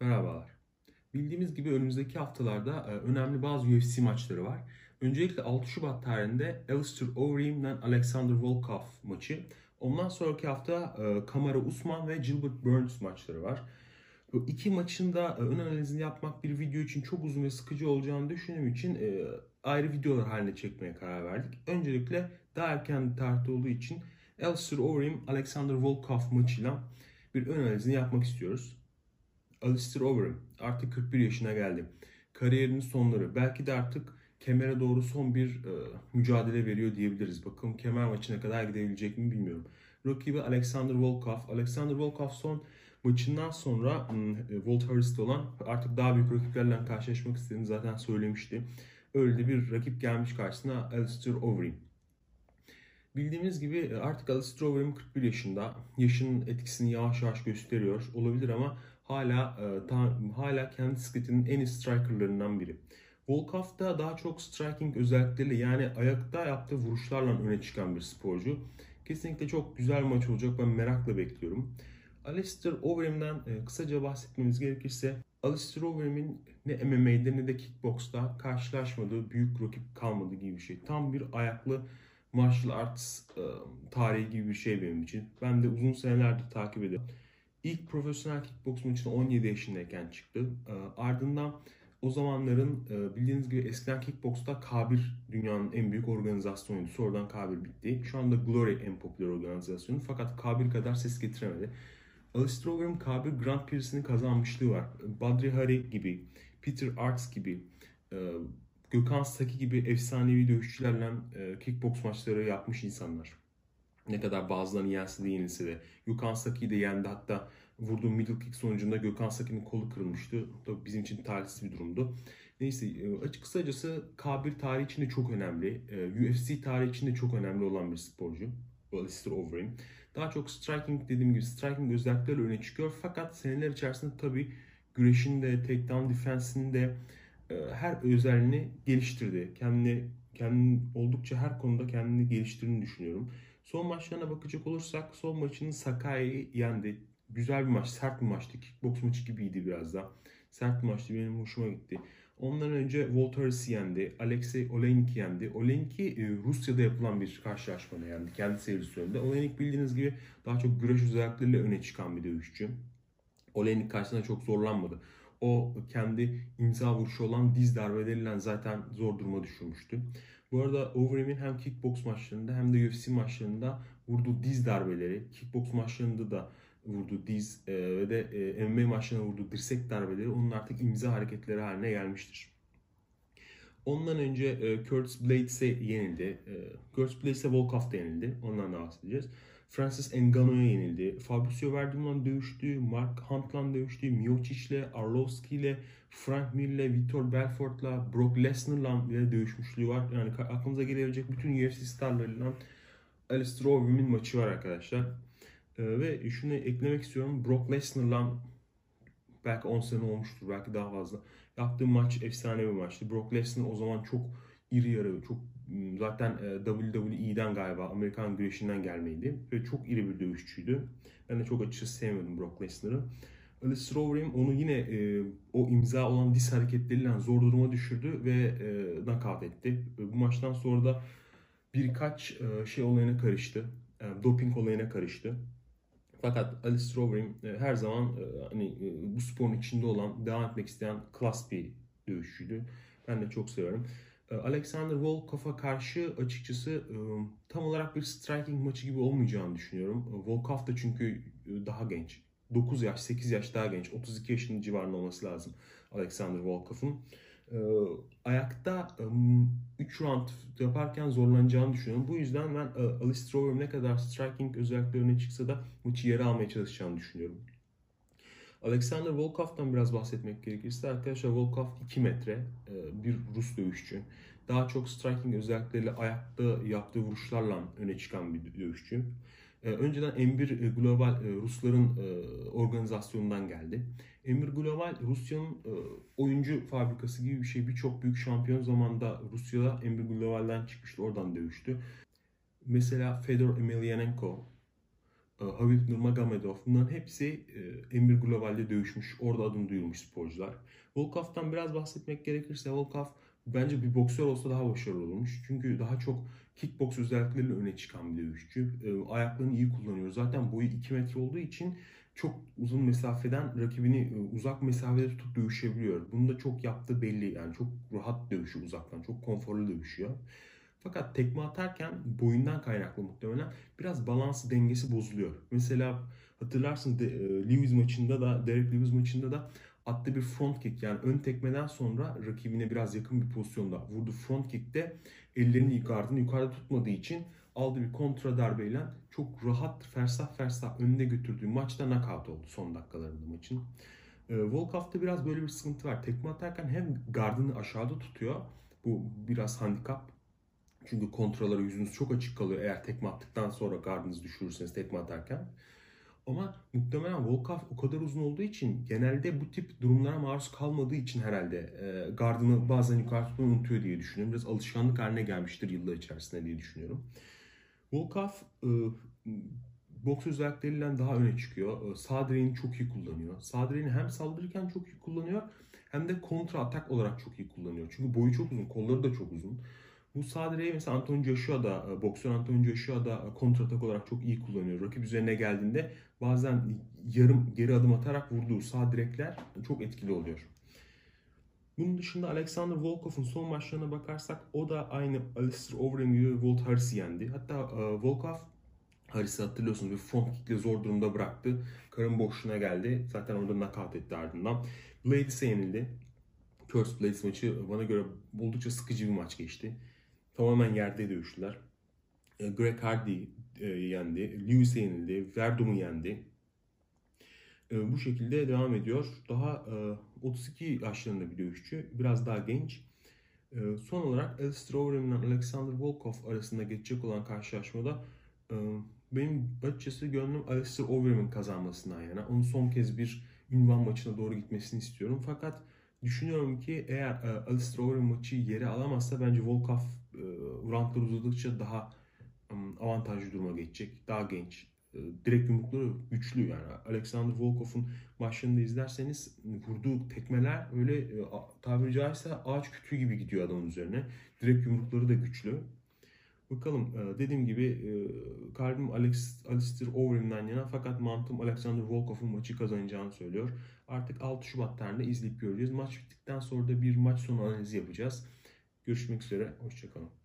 Merhabalar. Bildiğimiz gibi önümüzdeki haftalarda e, önemli bazı UFC maçları var. Öncelikle 6 Şubat tarihinde Alistair Overeem ile Alexander Volkov maçı. Ondan sonraki hafta e, Kamara Usman ve Gilbert Burns maçları var. Bu iki maçın da e, ön analizini yapmak bir video için çok uzun ve sıkıcı olacağını düşündüğüm için ayrı videolar haline çekmeye karar verdik. Öncelikle daha erken tarihte olduğu için Alistair Overeem Alexander Volkov maçıyla bir ön analizini yapmak istiyoruz. Alistair Overeem artık 41 yaşına geldi. Kariyerinin sonları. Belki de artık kemere doğru son bir e, mücadele veriyor diyebiliriz. Bakalım kemer maçına kadar gidebilecek mi bilmiyorum. Rakibi Alexander Volkov. Alexander Volkov son maçından sonra hmm, Harris'te olan artık daha büyük rakiplerle karşılaşmak istediğini zaten söylemişti. Öyle bir rakip gelmiş karşısına Alistair Overeem. Bildiğimiz gibi e, artık Alistair Overeem 41 yaşında. Yaşının etkisini yavaş yavaş gösteriyor. Olabilir ama hala e, ta, hala kendi skritinin en iyi strikerlarından biri. Volkov da daha çok striking özellikleriyle yani ayakta yaptığı vuruşlarla öne çıkan bir sporcu. Kesinlikle çok güzel maç olacak. Ben merakla bekliyorum. Alistair Overeem'den e, kısaca bahsetmemiz gerekirse Alistair Overeem'in ne MMA'de ne de kickboxta karşılaşmadığı büyük rakip kalmadı gibi bir şey. Tam bir ayaklı martial arts e, tarihi gibi bir şey benim için. Ben de uzun senelerdir takip ediyorum. İlk profesyonel kickbox maçına 17 yaşındayken çıktı. E, ardından o zamanların e, bildiğiniz gibi eskiden kickboxta K1 dünyanın en büyük organizasyonuydu. Sonradan K1 bitti. Şu anda Glory en popüler organizasyonu fakat K1 kadar ses getiremedi. Alistair Overeem K1 Grand Prix'sini kazanmışlığı var. Badri Hari gibi, Peter Arts gibi, Gökhan Saki gibi efsanevi dövüşçülerle e, kickbox maçları yapmış insanlar. Ne kadar bazılarını yense de yenilse de. Gökhan Saki'yi de yendi hatta vurduğu middle kick sonucunda Gökhan Saki'nin kolu kırılmıştı. Tabii bizim için talihsiz bir durumdu. Neyse e, açık kısacası K1 tarihi için de çok önemli. E, UFC tarihi için de çok önemli olan bir sporcu. Alistair Overeem. Daha çok striking dediğim gibi striking özellikleri öne çıkıyor. Fakat seneler içerisinde tabii güreşinde, takedown defense'inde e, her özelliğini geliştirdi. Kendini, kendini oldukça her konuda kendini geliştirdiğini düşünüyorum. Son maçlarına bakacak olursak son maçını Sakai'yi yendi. Güzel bir maç, sert bir maçtı. Kickbox maçı gibiydi biraz da. Sert bir maçtı, benim hoşuma gitti. Ondan önce Voltaris'i yendi. Alexey Oleinik'i yendi. Oleinik'i e, Rusya'da yapılan bir karşılaşmada yendi. Kendi serisi önünde. Oleinik bildiğiniz gibi daha çok güreş özellikleriyle öne çıkan bir dövüşçü. Oleinik karşısında çok zorlanmadı. O kendi imza vuruşu olan diz darbeleriyle zaten zor duruma düşürmüştü. Bu arada Overeem'in hem kickbox maçlarında hem de UFC maçlarında vurduğu diz darbeleri, kickbox maçlarında da vurduğu diz e, ve de e, MMA maçlarında vurduğu dirsek darbeleri onun artık imza hareketleri haline gelmiştir. Ondan önce e, Curtis Blades'e yenildi. E, Curtis Blades'e Volkov yenildi. Ondan da bahsedeceğiz. Francis Ngannou'ya yenildi. Fabricio Werdum'la dövüştü. Mark Hunt'la dövüştü. Miocic'le, Arlovski'yle, Frank Mir'le, Vitor Belfort'la, Brock Lesnar'la bile dövüşmüşlüğü var. Yani aklınıza gelebilecek bütün UFC starlarıyla Alistair Overeem'in maçı var arkadaşlar. Ee, ve şunu eklemek istiyorum. Brock Lesnar'la belki 10 sene olmuştur. Belki daha fazla. Yaptığı maç efsane bir maçtı. Brock Lesnar o zaman çok iri yarı, çok zaten e, WWE'den galiba Amerikan güreşinden gelmeydi. Ve çok iri bir dövüşçüydü. Ben de çok açıkçası sevmedim Brock Lesnar'ı. Alistair Overeem onu yine e, o imza olan diz hareketleriyle zor duruma düşürdü ve e, knockout etti. Bu maçtan sonra da birkaç e, şey olayına karıştı. E, doping olayına karıştı. Fakat Alistair Overeem e, her zaman e, hani e, bu sporun içinde olan, devam etmek isteyen klas bir dövüşçüydü. Ben de çok seviyorum. Ee, Alexander Volkov'a karşı açıkçası e, tam olarak bir striking maçı gibi olmayacağını düşünüyorum. Ee, Volkov da çünkü e, daha genç. 9 yaş, 8 yaş daha genç. 32 yaşının civarında olması lazım Alexander Volkov'un. Ayakta 3 round yaparken zorlanacağını düşünüyorum. Bu yüzden ben e, Alistair Overeem ne kadar striking özelliklerine çıksa da maçı yere almaya çalışacağını düşünüyorum. Alexander Volkov'tan biraz bahsetmek gerekirse arkadaşlar Volkov 2 metre e, bir Rus dövüşçü. Daha çok striking özellikleriyle ayakta yaptığı vuruşlarla öne çıkan bir dövüşçü. E, önceden M1 e, Global Rusların organizasyonundan geldi. M1 Global Rusya'nın oyuncu fabrikası gibi bir şey. Birçok büyük şampiyon zamanda Rusya'da M1 Global'den çıkmıştı. Oradan dövüştü. Mesela Fedor Emelianenko, Habib Nurmagomedov bunların hepsi e, Emir Global'de dövüşmüş, orada adını duyurmuş sporcular. Volkov'tan biraz bahsetmek gerekirse Volkov bence bir boksör olsa daha başarılı olmuş. Çünkü daha çok kickbox özellikleriyle öne çıkan bir dövüşçü. E, ayaklarını iyi kullanıyor. Zaten boyu 2 metre olduğu için çok uzun mesafeden rakibini e, uzak mesafede tutup dövüşebiliyor. Bunu da çok yaptığı belli. Yani çok rahat dövüşüyor uzaktan. Çok konforlu dövüşüyor. Fakat tekme atarken boyundan kaynaklı muhtemelen biraz balansı dengesi bozuluyor. Mesela hatırlarsın de, e, Lewis maçında da Derek Lewis maçında da attığı bir front kick yani ön tekmeden sonra rakibine biraz yakın bir pozisyonda vurdu front kickte ellerini yukarıdan yukarıda tutmadığı için aldığı bir kontra darbeyle çok rahat fersah fersah önüne götürdüğü maçta knockout oldu son dakikalarında maçın. E, Volkov'da biraz böyle bir sıkıntı var. Tekme atarken hem gardını aşağıda tutuyor. Bu biraz handikap. Çünkü kontralara yüzünüz çok açık kalıyor eğer tekme attıktan sonra gardınızı düşürürseniz tekme atarken. Ama muhtemelen Volkov o kadar uzun olduğu için genelde bu tip durumlara maruz kalmadığı için herhalde e, gardını bazen yukarı tutmayı unutuyor diye düşünüyorum. Biraz alışkanlık haline gelmiştir yıllar içerisinde diye düşünüyorum. Volkov e, boks özellikleriyle daha öne çıkıyor. E, sağ direğini çok iyi kullanıyor. Sağ direğini hem saldırırken çok iyi kullanıyor hem de kontra atak olarak çok iyi kullanıyor. Çünkü boyu çok uzun, kolları da çok uzun. Bu sağ direği mesela Anthony Joshua da, e, boksör Anthony Joshua da e, kontratak olarak çok iyi kullanıyor. Rakip üzerine geldiğinde bazen yarım geri adım atarak vurduğu sağ direkler çok etkili oluyor. Bunun dışında Alexander Volkov'un son maçlarına bakarsak o da aynı Alistair Overeem gibi Walt Harris'i yendi. Hatta e, Volkov Harris'i hatırlıyorsunuz bir front kickle zor durumda bıraktı. Karın boşluğuna geldi. Zaten orada knockout etti ardından. Blades'e yenildi. Curse Blades maçı bana göre oldukça sıkıcı bir maç geçti. Tamamen yerde dövüştüler. E, Greg Hardy e, yendi. Lewis'e yenildi. Verdum'u yendi. E, bu şekilde devam ediyor. Daha 32 yaşlarında bir dövüşçü. Biraz daha genç. Son olarak Alistair Overeem ile Alexander Volkov arasında geçecek olan karşılaşmada benim açıkçası gönlüm Alistair Overeem'in kazanmasından yana. Onun son kez bir ünvan maçına doğru gitmesini istiyorum. Fakat düşünüyorum ki eğer Alistair Overeem maçı yere alamazsa bence Volkov e, roundlar uzadıkça daha avantajlı duruma geçecek. Daha genç. E, direkt yumrukları güçlü yani. Alexander Volkov'un maçlarını izlerseniz vurduğu tekmeler öyle e, tabiri caizse ağaç kütüğü gibi gidiyor adamın üzerine. Direkt yumrukları da güçlü. Bakalım dediğim gibi kalbim Alex, Alistair Overeem'den yana fakat mantığım Alexander Volkov'un maçı kazanacağını söylüyor. Artık 6 Şubat tarihinde izleyip göreceğiz. Maç bittikten sonra da bir maç sonu analizi yapacağız. Görüşmek üzere, hoşçakalın.